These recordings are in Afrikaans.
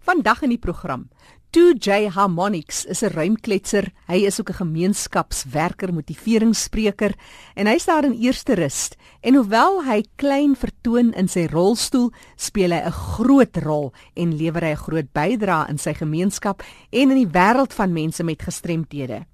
Vandag in die program 2J Harmonics is 'n ruimkletser. Hy is ook 'n gemeenskapswerker, motiveringsspreker en hy's daar in eerste rus. En hoewel hy klein vertoon in sy rolstoel, speel hy 'n groot rol en lewer hy 'n groot bydrae in sy gemeenskap en in die wêreld van mense met gestremthede.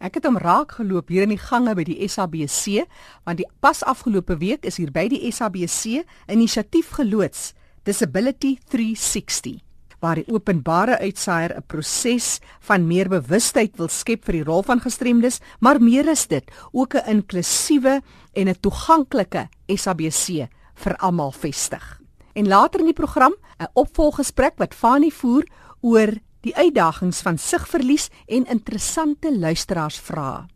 Ek het hom raak geloop hier in die gange by die SABC, want die pas afgelope week is hier by die SABC 'n inisiatief geloods, Disability 360 waar die openbare uitsaaier 'n proses van meer bewustheid wil skep vir die rol van gestremdes, maar meer is dit, ook 'n inklusiewe en 'n toeganklike SABC vir almal vestig. En later in die program, 'n opvolggesprek wat Fanie voer oor die uitdagings van sigverlies en interessante luisteraarsvrae.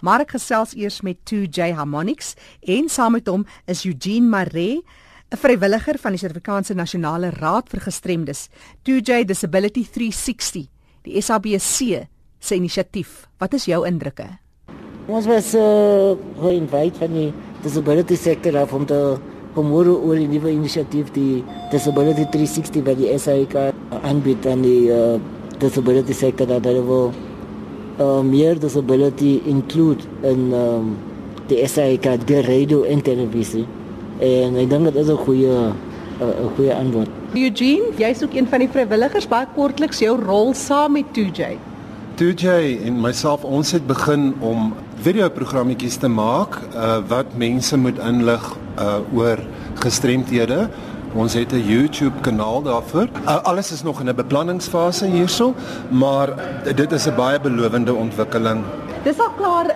Maar ek gesels eers met 2J Harmonics en saam met hom is Eugene Maree 'n vrywilliger van die Suid-Afrikaanse Nasionale Raad vir Gestremdes, 2J Disability 360, die SABC se inisiatief. Wat is jou indrukke? Ons was uh, geïnviteer van die disability sector af om te promoor oor die nuwe inisiatief die Disability 360 by die SAIK aanbied aan die uh, disability sector dat hulle wil uh, meer disability include in um, die SAIK die radio en televisie. En ek dink dit is 'n goeie 'n goeie antwoord. Eugene, jy's ook een van die vrywilligers baie kortliks jou rol saam met 2J. 2J en myself ons het begin om videoprogrammetjies te maak uh, wat mense moet inlig uh, oor gestremthede. Ons het 'n YouTube kanaal daarvoor. Uh, alles is nog in 'n beplanningsfase hierso, maar dit is 'n baie belowende ontwikkeling. Dis al klaar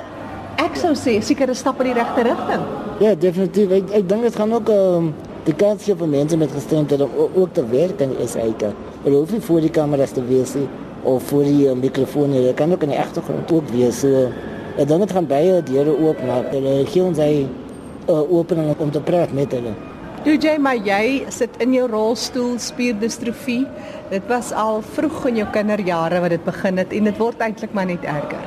ek sou sê seker 'n stap in die regte rigting. Ja, definitief. Ek ek dink dit gaan ook um, die kans vir mense met gestremdhede om ook te werk in SAIK. Hulle hoef nie voor die kameras te wees nie of voor die uh, mikrofoon nie. Hulle kan ook in die agtergrond ook wees. So, ek dink dit gaan baie deure oopmaak. Hulle gee ons hy 'n uh, opening om te praat met hulle. Jy maar jy sit in jou rolstoel spierdistrofie. Dit was al vroeg in jou kinderjare wat dit begin het en dit word eintlik maar net erger.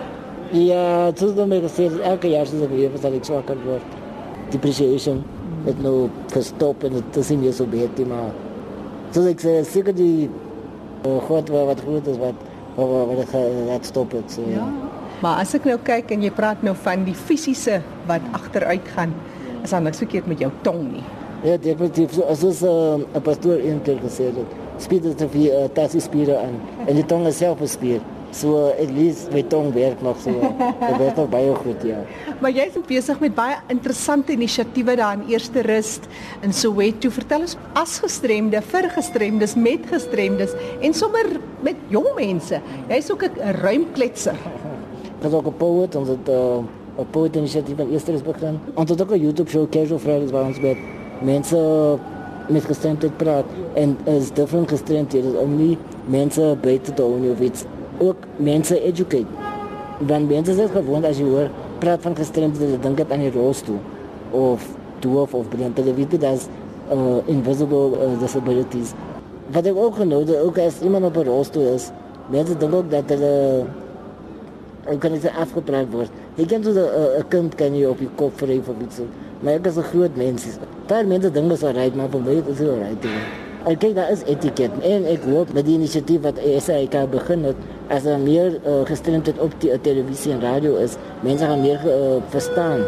Ja, dit is dan meer gesê elke jaar as ek weer wat ek swakker word depreciation het nou gestop en dit is nie meer so baie maar soos ek sê seker die uh, God wat goed is wat wat wat het stop het so ja. maar as ek nou kyk en jy praat nou van die fisiese wat agteruit gaan is daar niks verkeerd met jou tong nie. Ja definitief. So ons uh, 'n pastoor intel gesê het spier dit vir uh, tasse spiere aan. En die tong is self 'n spier So at least met tong werk nog so. Dit werk nog baie goed ja. Maar jy is besig met baie interessante inisiatiewe daar in Eerste Rust in Soweto. Vertel ons as gestremde, vir gestremdes, met gestremdes en sommer met jong mense. Jy's ook 'n ruimkletser. Dit is ook 'n poet ons het uh, 'n poet inisiatief in Eerste Rust begin. Ons het ook 'n YouTube show Casual Fridays waar ons met mense met gestremdheid praat en is different gestremdheid is om nie mense beter te doen of iets ook mense educate. Dan mense is gewoon as jy hoor praat van gestremdhede, dink dit aan die rolstoel of doof of blind. Hulle weet dit as uh, invisible uh, disabilities. Wat ek ook genoem het, ook as iemand op 'n rolstoel is, mense dink ook dat hulle ook kan dit afgepraat word. Jy kan so 'n uh, kind kan jy op die kop vryf of iets. Maar ek is 'n groot mens. Daar mense dink dit is reg, maar vir my is dit reg. Ek kyk daar is etiket en ek hoop met die inisiatief wat SAIK begin het as er meer uh, gestremdheid op die uh, televisie en radio is, mense gaan meer uh, verstaan.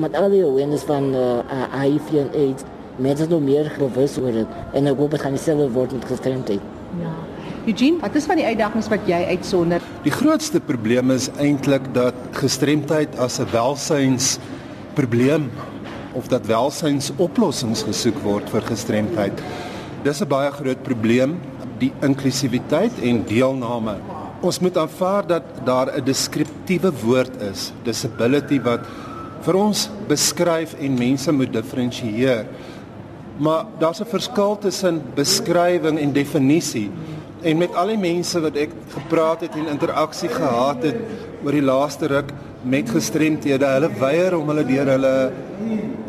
Met al die awareness van uh, HIV en AIDS, mense is nog meer bewus oor dit en ek hoop dit gaan dieselfde word met gestremdheid. Ja. Eugene, wat is van die uitdagings wat jy uitsonder? Die grootste probleem is eintlik dat gestremdheid as 'n welsyns probleem of dat welsyns oplossings gesoek word vir gestremdheid. Dis 'n baie groot probleem, die inklusiwiteit en deelname. Ons moet aanvaar dat daar 'n deskriptiewe woord is, disability wat vir ons beskryf en mense moet diferensieer. Maar daar's 'n verskil tussen beskrywing en definisie. En met al die mense wat ek gepraat het en interaksie gehad het oor die laaste ruk met gestremthede, hulle weier om hulle deur hulle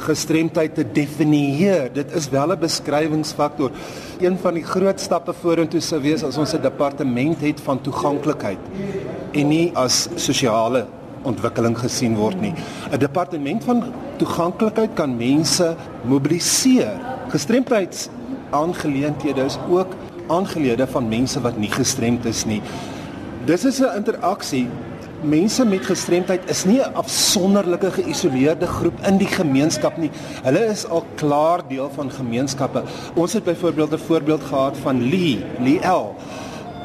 gestremdheid te definieer. Dit is wel 'n beskrywingsfaktor. Een van die groot stappe vorentoe sou wees as ons 'n departement het van toeganklikheid en nie as sosiale ontwikkeling gesien word nie. 'n Departement van toeganklikheid kan mense mobiliseer. Gestremdheids aangeleenthede is ook aangelede van mense wat nie gestremd is nie. Dis is 'n interaksie mense met gestremdheid is nie 'n afsonderlike geïsoleerde groep in die gemeenskap nie. Hulle is al klaar deel van gemeenskappe. Ons het byvoorbeeld 'n voorbeeld gehad van Lee, Lee L.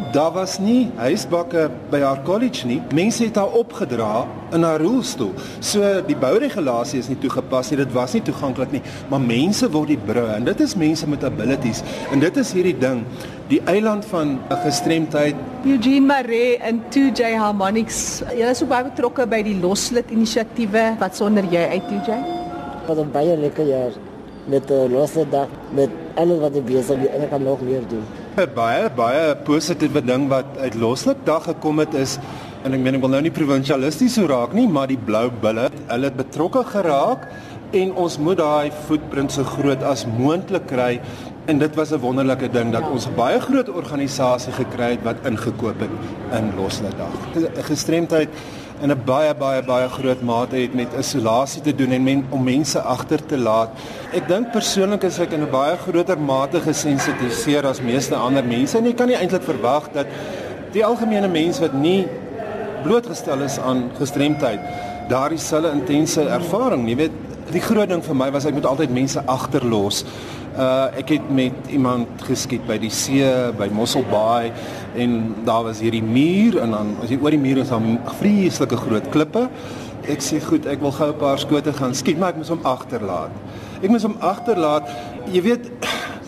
Daar was nie huisbakke by haar college nie. Mense het haar opgedra in haar rolstoel. So die bouregulasie is nie toegepas nie. Dit was nie toeganklik nie, maar mense word die brûe en dit is mense met abilities. En dit is hierdie ding, die eiland van gestremdheid. Eugene Maree en 2J Harmonics. Jy is ook baie betrokke by die Loslit inisiatiewe. Wat sonder jy uit 2J? Wat 'n baie lekker jaar met uh, Loslit dag met alles wat ek besig is en ek kan nog meer doen. 'n baie baie positiewe ding wat uit Loslik dag gekom het is en ek meen ek wil nou nie provinsialisties so raak nie, maar die blou bulle, hulle het betrokke geraak en ons moet daai footprint so groot as moontlik kry en dit was 'n wonderlike ding dat ons 'n baie groot organisasie gekry het wat ingekoop het in Loslik dag. Gestremdheid in 'n baie baie baie groot mate het met isolasie te doen en men, om mense agter te laat. Ek dink persoonlik is ek in 'n baie groter mate gesensitiseer as meeste ander mense en jy kan nie eintlik verwag dat die algemene mens wat nie blootgestel is aan gestremdheid daardie selfe intense ervaring, jy weet, die groot ding vir my was ek moet altyd mense agterlos. Uh ek het met iemand geskiet by die see by Mosselbaai en daar was hierdie muur en dan as jy oor die muur is dan vreeslike groot klippe. Ek sê goed, ek wil gou 'n paar skote gaan skiet, maar ek moet hom agterlaat. Ek moet hom agterlaat. Jy weet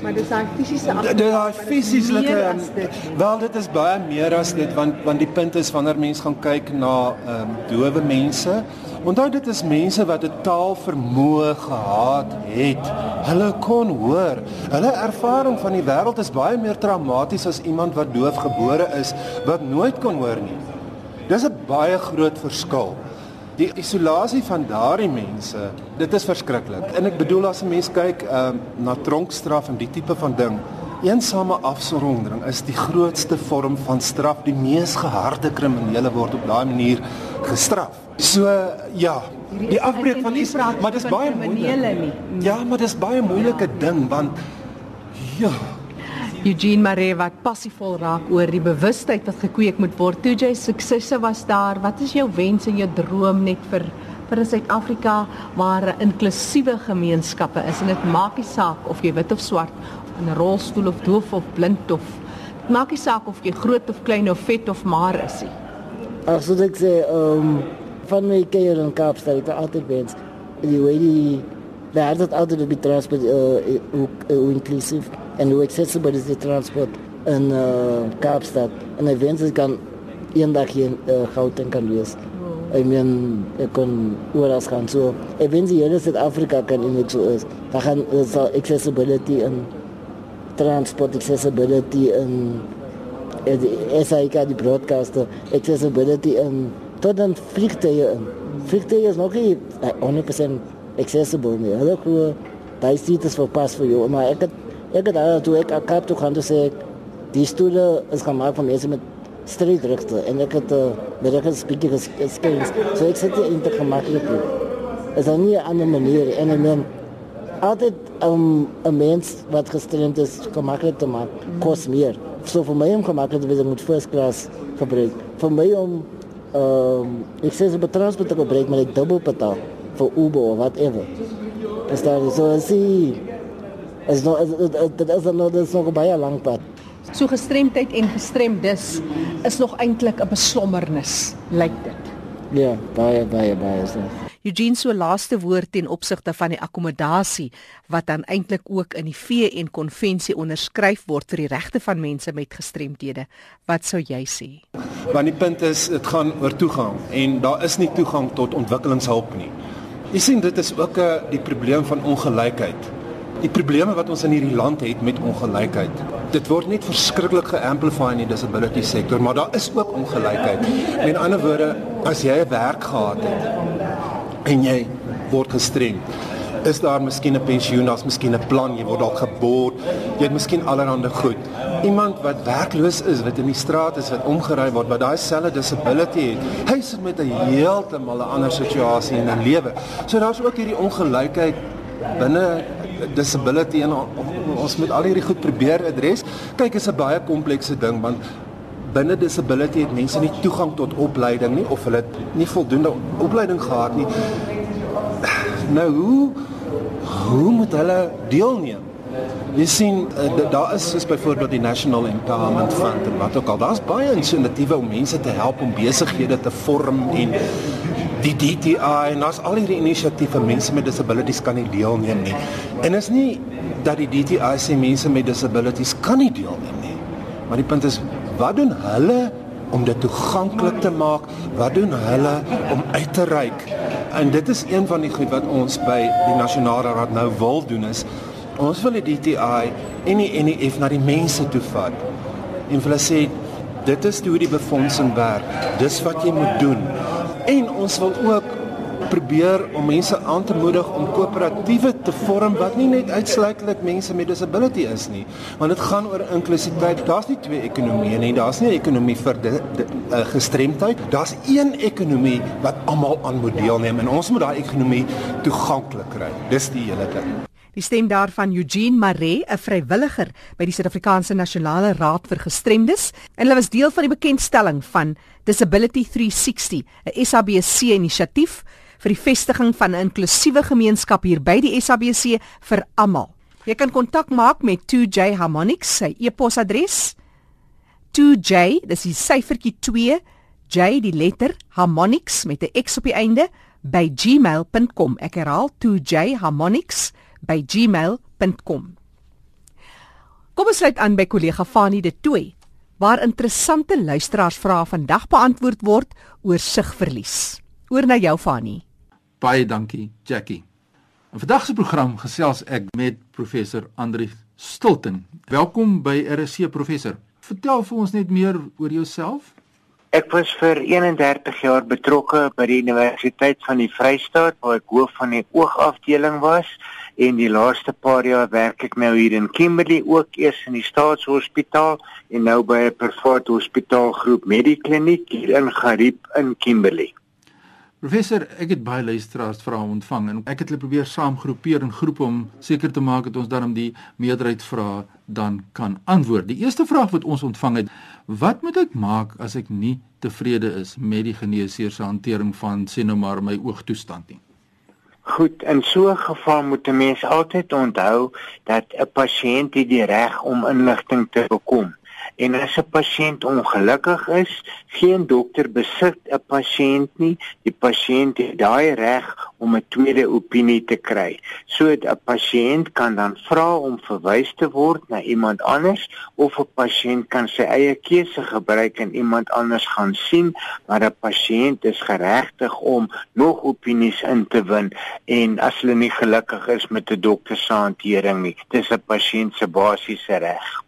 Maar dis daai fisiese Dit daai fisiese wel dit is baie meer as dit want want die punt is wanneer mense gaan kyk na ehm um, dowe mense Onthou dit is mense wat 'n taalvermoë gehad het. Hulle kon hoor. Hulle ervaring van die wêreld is baie meer traumaties as iemand wat doof gebore is wat nooit kon hoor nie. Dis 'n baie groot verskil. Die isolasie van daardie mense, dit is verskriklik. En ek bedoel as 'n mens kyk uh, na tronkstraf en die tipe van ding, eensame afsondering is die grootste vorm van straf. Die mees geharde kriminele word op daai manier gestraf. So ja, die afbreek van iets, maar dis baie moeilik. Ja, maar dis baie moeilike ding want ja. Eugene Maree wat passievol raak oor die bewustheid wat gekweek moet word. Toe jy suksesse was daar, wat is jou wens en jou droom net vir vir Suid-Afrika waar 'n inklusiewe gemeenskappe is en dit maak nie saak of jy wit of swart 'n rolstoel of doof of blind of maak nie saak of jy groot of klein of vet of maar is nie. Ag so ek sê, ehm um, van my keer in Kaapstad, ek het altyd wens die way die daar het altyd die transport uh, uh, uh, inclusive en hoe accessible is die transport in uh, Kaapstad en ek wens ek kan eendag hier uh, Gauteng kan wees. Ek meen ek kon oral gaan so. Ek wens die hele Suid-Afrika kan in so is. Daar gaan uh, accessibility en transport accessibility en SAIK die broadcaster accessibility en tot dan vliegtuie in. Vliegtuie is nog nie 100% accessible nie. Hulle glo daai seat is verpas vir jou, maar ek het ek het daar toe ek akap toe gaan sê die stoele is gemaak van mense met streetrugte en ek het uh, met ek speaker skills. So ek sit in te gemaklik. Is dan nie 'n ander manier en en dan altyd um, 'n mens wat gestremd is gemaklik te maak kos meer. So vir my om gemaklik te wees moet first class gebruik. Vir my om ehm um, ek sê se betransport te gebruik maar ek dubbel betaal vir Uber of whatever. Is daar so jy is nog dit is nog dit is nog baie lank pad. So gestremdheid en gestremdes is nog eintlik 'n beslommernis, lyk dit. Ja, baie baie baie so. Eugene so laaste woord ten opsigte van die akkommodasie wat dan eintlik ook in die VN konvensie onderskryf word vir die regte van mense met gestremdhede. Wat sou jy sê? Want die punt is dit gaan oor toegang en daar is nie toegang tot ontwikkelingshulp nie. Jy sien dit is ook 'n eh, die probleem van ongelykheid. Die probleme wat ons in hierdie land het met ongelykheid. Dit word net verskriklik geamplify in die disability sektor, maar daar is ook ongelykheid. Met ander woorde, as jy 'n werk gehad het en jy word gestrem. Is daar miskien 'n pensioen, daar's miskien 'n plan, jy word dalk geboord, jy het miskien allerhande goed. Iemand wat werkloos is, wat in die straat is, wat omgery word, wat daai selfe disability het, hy sit met 'n heeltemal 'n ander situasie in 'n lewe. So daar's ook hierdie ongelykheid binne disability en ons moet al hierdie goed probeer adres. Kyk, is 'n baie komplekse ding want binne disability het mense nie toegang tot opleiding nie of hulle het nie voldoende opleiding gehad nie. Nou hoe hoe moet hulle deelneem? Jy sien uh, daar is soos byvoorbeeld die National Empowerment Fund en wat ook al. Daar's baie inisiatiewe om mense te help om besighede te vorm en die DTI en daar's al hierdie inisiatiewe mense met disabilities kan nie deelneem nie. En is nie dat die DTI sê mense met disabilities kan nie deelneem nie. Maar die punt is wat doen hulle om dit toeganklik te maak? Wat doen hulle om uit te reik? En dit is een van die goed wat ons by die Nasionale Raad nou wil doen is Ons wil die DTI en die NEF na die mense toe vat. En hulle sê dit is hoe die befondsing werk. Dis wat jy moet doen. En ons wil ook probeer om mense aan te moedig om koöperatiewe te vorm wat nie net uitsluitlik mense met disability is nie, want dit gaan oor inklusiwiteit. Daar's nie twee ekonomieë nie. Daar's nie 'n ekonomie vir die, die uh, gestremdheid. Daar's een ekonomie wat almal aan moet deelneem en ons moet daai ekonomie toeganklik kry. Dis die hele ding. Die stem daarvan Eugene Maree, 'n vrywilliger by die Suid-Afrikaanse Nasionale Raad vir Gestremdes, en hulle was deel van die bekendstelling van Disability 360, 'n SABC inisiatief vir die vestiging van 'n inklusiewe gemeenskap hier by die SABC vir almal. Jy kan kontak maak met 2J Harmonics, sy e-posadres 2J, dis die syfertjie 2 J die letter Harmonics met 'n X op die einde by gmail.com. Ek herhaal 2J Harmonics by gmail.com. Kom ons sluit aan by kollega Fanie de Tooi waar interessante luisteraarsvrae vandag beantwoord word oor sigverlies. Oor na jou Fanie. Baie dankie Jackie. In vandag se program gesels ek met professor Andri Stilton. Welkom by RC professor. Vertel vir ons net meer oor jouself. Ek was vir 31 jaar betrokke by die Universiteit van die Vrystaat waar ek hoof van die oogafdeling was en die laaste paar jaar werk ek nou hier in Kimberley ook eers in die staatshospitaal en nou by 'n private hospitaalgroep Medikliniek hier in Gariep in Kimberley. Professor, ek het baie luisteraars vrae ontvang en ek het hulle probeer saamgroepeer in groepe om seker te maak dat ons dan die meerderheid vrae dan kan antwoord. Die eerste vraag wat ons ontvang het, wat moet ek maak as ek nie tevrede is met die geneesheer se hantering van sê nou maar my oogtoestand nie? Goed, in so 'n geval moet 'n mens altyd onthou dat 'n pasiënt die reg om inligting te bekom. En as 'n pasiënt ongelukkig is, geen dokter besit 'n pasiënt nie. Die pasiënt het daai reg om 'n tweede opinie te kry. So 'n pasiënt kan dan vra om verwys te word na iemand anders of 'n pasiënt kan sy eie keuse gebruik en iemand anders gaan sien, maar 'n pasiënt is geregtig om nog opinies in te win en as hulle nie gelukkig is met 'n dokter se hantering nie. Dis 'n pasiënt se basiese reg.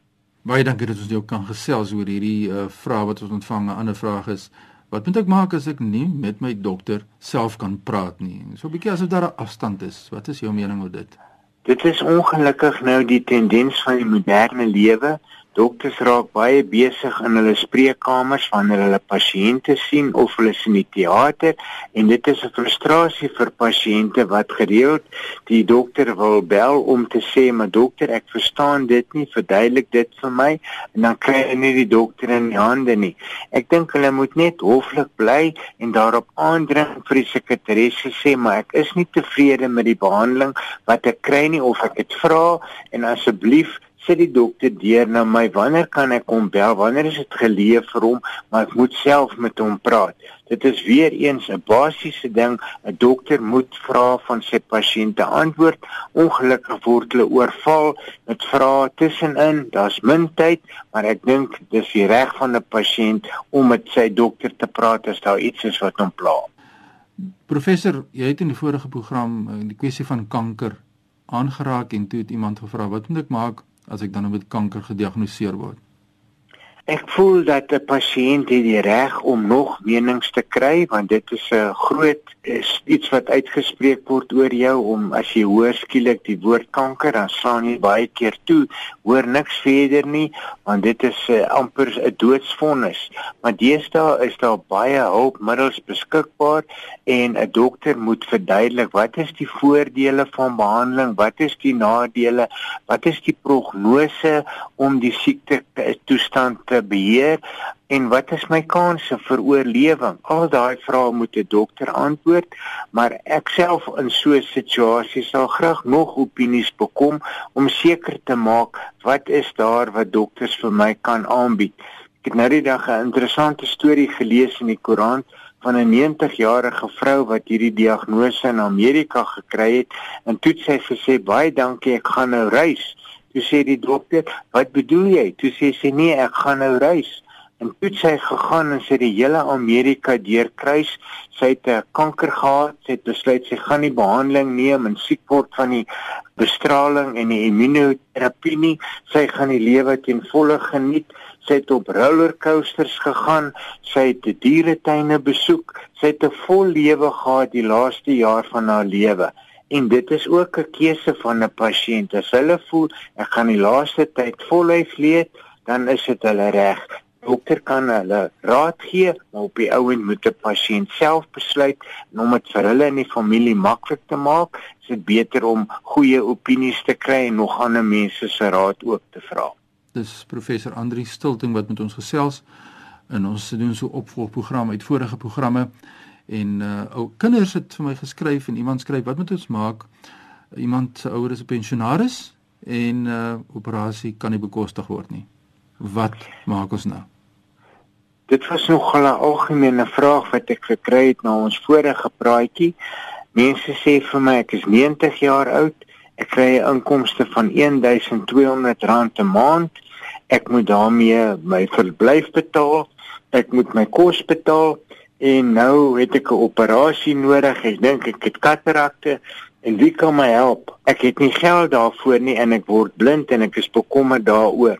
Baie dankie dat ons jou kan gesels oor hierdie uh, vraag wat ons ontvang. 'n Ander vraag is wat moet ek maak as ek nie met my dokter self kan praat nie? So 'n bietjie asof daar 'n afstand is. Wat is jou mening oor dit? Dit is ongelukkig nou die tendens van die moderne lewe Dokters raak baie besig in hulle spreekkamers wanneer hulle pasiënte sien of hulle sien die teater en dit is 'n frustrasie vir pasiënte wat gereeld die dokter wil bel om te sê maar dokter ek verstaan dit nie verduidelik dit vir my en dan kry hulle nie die dokter in die hande nie. Ek dink hulle moet net hoflik bly en daarop aandring vir die sekretaresse sê maar ek is nie tevrede met die behandeling wat ek kry nie of ek dit vra en asseblief sê die dokter deur na my wanneer kan ek hom bel? Wanneer is dit geleë vir hom? Maar ek moet self met hom praat. Dit is weer eens 'n basiese ding. 'n dokter moet vra van sy pasiënte antwoord. Ongelukkig word hulle oorval met vrae tussenin. Daar's min tyd maar ek dink dis die reg van 'n pasiënt om met sy dokter te praat as daar iets is wat hom pla. Professor jy het in die vorige program eh, die kwessie van kanker aangeraak en toe het iemand gevra wat moet ek maak as ek dan met kanker gediagnoseer word? Ek voel dat 'n pasiënt die reg om nog menings te kry want dit is 'n groot is iets wat uitgespreek word oor jou om as jy hoor skielik die woord kanker dan slaan jy baie keer toe hoor niks verder nie want dit is uh, amper 'n doodsvonnis. Maar deesdae is daar baie hulpmiddels beskikbaar en 'n dokter moet verduidelik wat is die voordele van behandeling? Wat is die nadele? Wat is die prognose om die siekte toestand te beheer en wat is my kanse vir oorlewing? Al daai vrae moet 'n dokter antwoord, maar ek self in so 'n situasie sal graag nog opinies bekom om seker te maak wat is daar wat dokters vir my kan aanbied. Ek het nou die dag 'n interessante storie gelees in die koerant van 'n 90-jarige vrou wat hierdie diagnose in Amerika gekry het en toe sê sy sê baie dankie, ek gaan nou reis. Toe sê die dokter, "Wat bedoel jy?" Toe sê sy, "Nee, ek gaan nou reis." En toe sy gegaan en sy die hele Amerika deurkruis, sy het 'n kanker gehad, sy het besluit sy gaan nie behandeling neem en siek word van die bestraling en die immunoterapie nie. Sy gaan die lewe ten volle geniet. Sy het op rollercoasters gegaan, sy het die dieretuine besoek, sy het 'n vol lewe gehad die laaste jaar van haar lewe en dit is ook 'n keuse van 'n pasiënt. As hulle voel ek gaan die laaste tyd voluit leef, dan is dit hulle reg. Dokter kan hulle raad gee, maar op die ou end moet 'n pasiënt self besluit en om dit vir hulle en die familie maklik te maak, is dit beter om goeie opinies te kry en nog ander mense se raad ook te vra. Dis professor Andri Stilting wat met ons gesels en ons doen so opvolgprogram uit vorige programme en uh ou kinders het vir my geskryf en iemand skryf wat moet ons maak? Iemand se ouer is 'n pensionaris en uh operasie kan nie bekostig word nie. Wat maak ons nou? Dit was nog 'n algemene vraag wat ek gekry het na ons vorige praatjie. Mense sê vir my ek is 90 jaar oud. Ek kry 'n inkomste van 1200 rand 'n maand. Ek moet daarmee my verblyf betaal. Ek moet my kos betaal en nou het ek 'n operasie nodig. Ek dink ek het katarakte en wie kan my help? Ek het nie geld daarvoor nie en ek word blind en ek is bekommerd daaroor.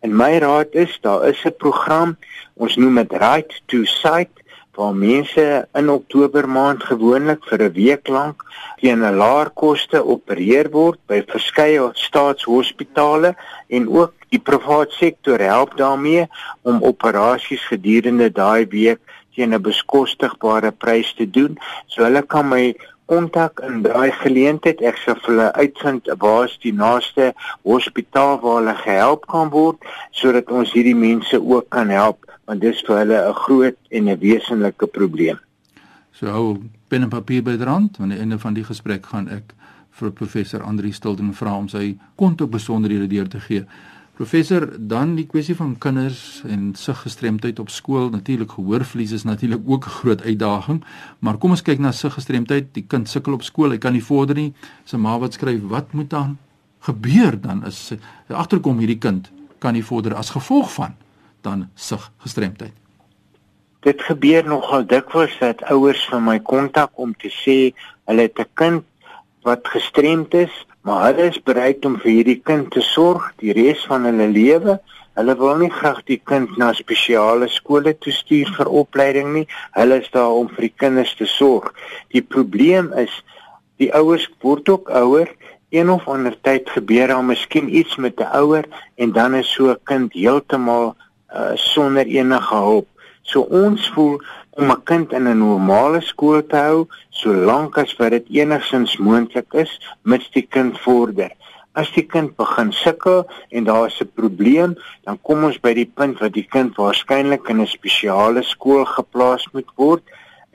En my raad is, daar is 'n program, ons noem dit Right to Sight waar mense in Oktober maand gewoonlik vir 'n week lank teen 'n laer koste opereer word by verskeie staatshospitale en ook die private sektor help daarmee om operasies gedurende daai week teen 'n beskostigbare prys te doen. So hulle kan my kontak in daai geleentheid. Ek sal vir hulle uitvind waar is die naaste hospitaal waar hulle gehelp kan word sodat ons hierdie mense ook kan help want dis vir hulle 'n groot en 'n wesenlike probleem. So hou pen en papier by die rand aan die einde van die gesprek gaan ek vir professor Andri Stilden vra om sy kontak besonderhede deur te gee. Professor, dan die kwessie van kinders en siggestremdheid op skool. Natuurlik gehoorverlies is natuurlik ook 'n groot uitdaging, maar kom ons kyk na siggestremdheid. Die kind sukkel op skool, hy kan nie vorder nie. Sy ma wat skryf, wat moet dan gebeur dan is agterkom hierdie kind kan nie vorder as gevolg van dan siggestremdheid. Dit gebeur nogal dikwels dat ouers vir my kontak om te sê hulle het 'n kind wat gestremd is maar hulle is bereid om vir hierdie kind te sorg die res van hulle lewe. Hulle wil nie graag die kind na spesiale skole toe stuur vir opleiding nie. Hulle is daar om vir die kinders te sorg. Die probleem is die ouers word ook ouer. Een of ander tyd gebeur daar miskien iets met 'n ouer en dan is so 'n kind heeltemal uh, sonder enige hulp. So ons voel om 'n kind in 'n normale skool te hou solank as wat dit enigsins moontlik is mits die kind vorder. As die kind begin sukkel en daar is 'n probleem, dan kom ons by die punt wat die kind waarskynlik in 'n spesiale skool geplaas moet word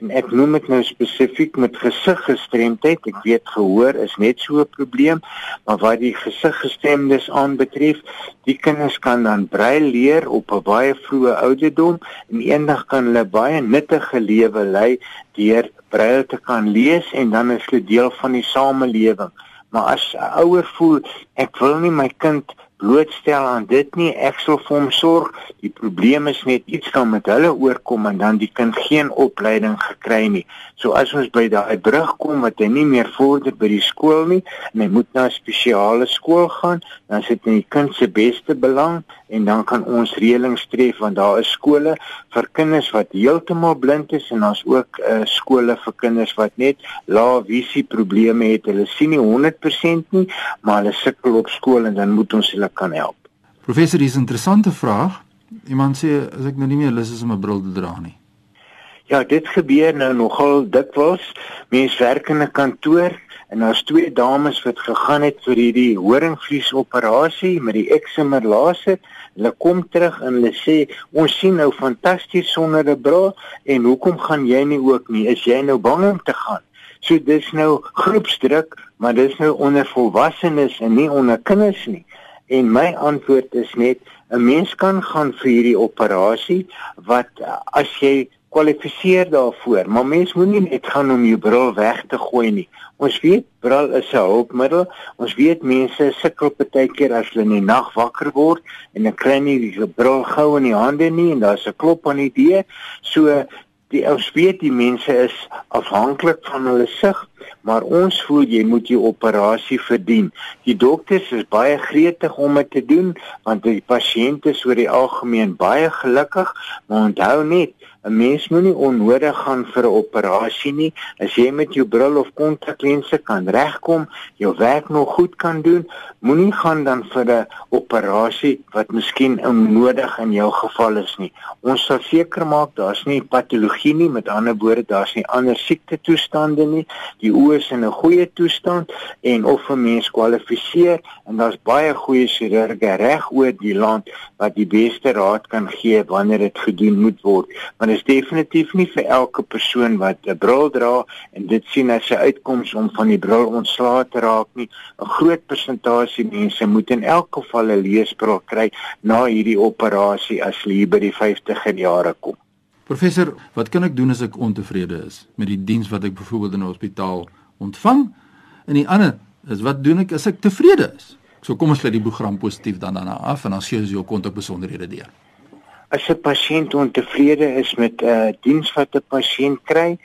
en ek noem dit nou spesifiek met gesiggestremdheid. Ek weet gehoor is net so 'n probleem, maar wat die gesiggestremdes aanbetref, die kinders kan dan brail leer op 'n baie vroeë ouderdom en eendag kan hulle baie nuttige lewe lei deur brail te kan lees en dan is hulle deel van die samelewing. Maar as 'n ouer voel ek wil nie my kind blootstel aan dit nie. Ek sal vir hom sorg. Die probleem is net iets kan met hulle oorkom en dan die kind geen opleiding gekry nie. So as ons by daai brug kom wat hy nie meer vorder by die skool nie en hy moet na 'n spesiale skool gaan, dan sit dit in die kind se beste belang en dan kan ons reëlings tref want daar is skole vir kinders wat heeltemal blind is en daar's ook uh, skole vir kinders wat net lae visie probleme het. Hulle sien nie 100% nie, maar hulle sukkel op skool en dan moet ons hulle kan help. Professor, dis 'n interessante vraag. Iemand sê as ek nou nie meer lus is om 'n bril te dra nie. Ja, dit gebeur nou nogal dikwels. Mense werk in 'n kantoor en daar's twee dames wat gegaan het vir hierdie horingvlies operasie met die excimer laser. Hulle kom terug en hulle sê ons sien nou fantasties sonder 'n bril en hoekom gaan jy nie ook nie? Is jy nou bang om te gaan? So dis nou groepsdruk, maar dis nou onder volwassenes en nie onder kinders nie. En my antwoord is net 'n mens kan gaan vir hierdie operasie wat as jy kwalifiseer daarvoor, maar mens moenie net gaan om jou bril weg te gooi nie. Ons weet bril is 'n hulpmiddel. Ons weet mense sukkel baie keer as hulle in die nag wakker word en dan kry hulle die bril gou in die hande nie en daar's 'n klop aan die deur. So die ons weet die mense is afhanklik van hulle sig, maar ons voel jy moet jou operasie verdien. Die dokters is baie gretig om dit te doen want die pasiënte is oor die algemeen baie gelukkig, maar onthou net 'n Mens moenie onnodig gaan vir 'n operasie nie. As jy met jou bril of kontaklense kan regkom, jou werk nog goed kan doen, moenie gaan dan vir 'n operasie wat miskien onnodig in jou geval is nie. Ons sal seker maak daar's nie patologie nie, met ander woorde daar's nie ander siekte toestande nie. Die oë is in 'n goeie toestand en of 'n mens kwalifiseer en daar's baie goeie chirurge reg oor die land wat die beste raad kan gee wanneer dit gedoen moet word. Want is definitief nie vir elke persoon wat 'n bril dra en dit sien as 'n uitkoms om van die bril ontslae te raak nie. 'n Groot persentasie mense moet in elk geval 'n leesbril kry na hierdie operasie as hulle hier by die 50 jare kom. Professor, wat kan ek doen as ek ontevrede is met die diens wat ek byvoorbeeld in 'n hospitaal ontvang? En die ander is wat doen ek as ek tevrede is? So kom ons sluit die program positief dan daarna af en dan sien ons jou kontak besonderhede deur as 'n pasiënt ontevrede is met 'n uh, diens wat 'n pasiënt kry,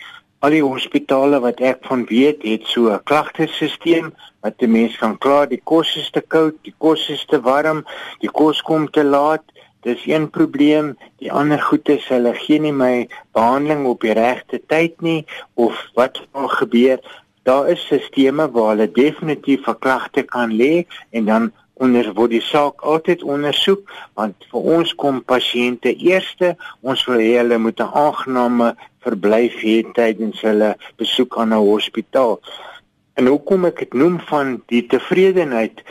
al die hospitale wat ek van weet, het so 'n klagtesisteem wat 'n mens kan kla, die kos is te koud, die kos is te warm, die kos kom te laat. Dis een probleem. Die ander goed is hulle gee nie my behandeling op die regte tyd nie of wat al gebeur. Daar is sisteme waar hulle definitief 'n klagte kan lê en dan onder word die saak altyd ondersoek want vir ons kom pasiënte eerste ons wil hê hulle moet 'n aangename verblyf hê tydens hulle besoek aan 'n hospitaal. En hoekom ek dit noem van die tevredenheid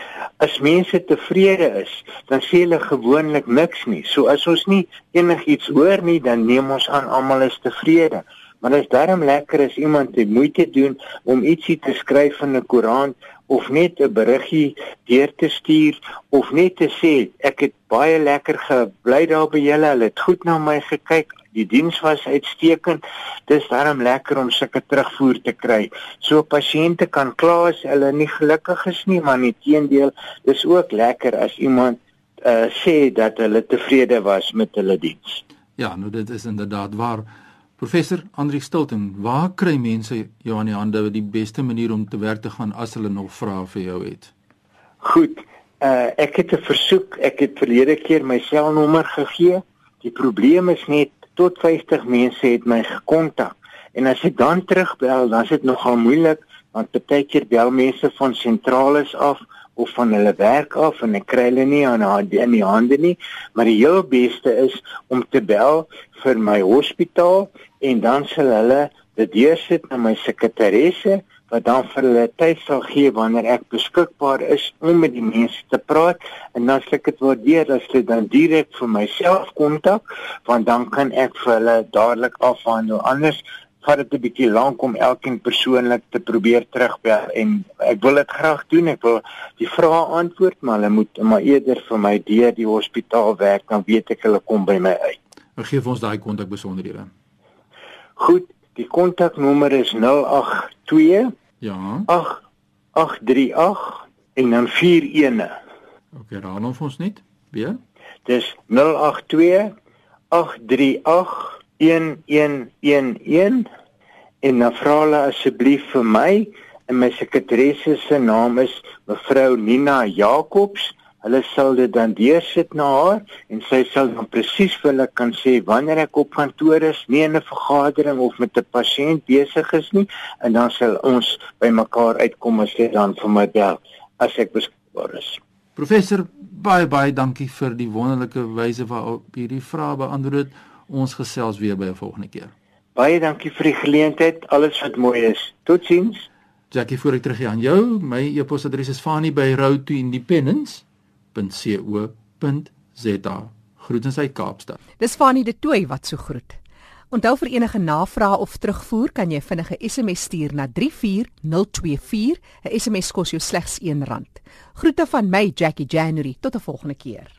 as mense tevrede is dan sê hulle gewoonlik niks nie. So as ons nie enigiets hoor nie dan neem ons aan almal is tevrede. Maar dit is darm lekker as iemand die moeite doen om ietsie te skryf in 'n koerant of net 'n beriggie deur te stuur of net te sê ek het baie lekker gebly daar by julle, hulle het goed na my gekyk, die diens was uitstekend. Dis darm lekker om sulke terugvoer te kry. So pasiënte kan kla as hulle nie gelukkig is nie, maar nieteendeel, dis ook lekker as iemand uh, sê dat hulle tevrede was met hulle diens. Ja, nou dit is inderdaad waar. Professor Andri Stilton, waar kry mense jou aan die hande die beste manier om te werk te gaan as hulle nog vrae vir jou het? Goed. Uh ek het 'n versoek, ek het verlede keer my selnommer gegee. Die probleem is net tot 50 mense het my gekontak. En as ek dan terugbel, dan is dit nogal moeilik want baie keer bel mense van sentrales af of van hulle werk af en ek kry hulle nie aan in die hande nie, maar die heel beste is om te bel vir my hospitaal en dan sal hulle dit deursit na my sekretaresse wat dan vir hulle tyd sal gee wanneer ek beskikbaar is om met die mense te praat. En dan sal ek dit waardeer as hulle dan direk vir myself kontak want dan kan ek vir hulle dadelik afhandel. Anders vat dit 'n bietjie lank om elkeen persoonlik te probeer terugbel en ek wil dit graag doen. Ek wil die vrae antwoord, maar hulle moet maar eerder vir my deur die hospitaal werk dan weet ek hulle kom by my uit. Ek gee vir ons daai kontak besonderhede. Goed, die kontaknommer is 082 Ja. 8838 en dan 41. OK, raai ons ons net. Weer? Dis 082 838 1111 en dan vra hulle asseblief vir my en my sekretaresse se naam is mevrou Nina Jacobs. Hulle sal dit dan deursit na haar en sy sal dan presies vir hulle kan sê wanneer ek op kantoor is, nie in 'n vergadering of met 'n pasiënt besig is nie en dan sal ons by mekaar uitkom as dit dan vir my bel as ek beskikbaar is. Professor, baie baie dankie vir die wonderlike wyse waarop hierdie vrae beantwoord. Ons gesels weer by 'n volgende keer. Baie dankie vir die geleentheid. Alles wat mooi is. Totsiens. Jackie, voor ek teruggaan aan jou, my e-posadres is fani@roadtoindependence.co.za. Groetens uit Kaapstad. Dis Fani de Tooi wat so groet. Onthou vir enige navrae of terugvoer kan jy vinnige SMS stuur na 34024. 'n SMS kos jou slegs R1. Groete van my Jackie January. Tot 'n volgende keer.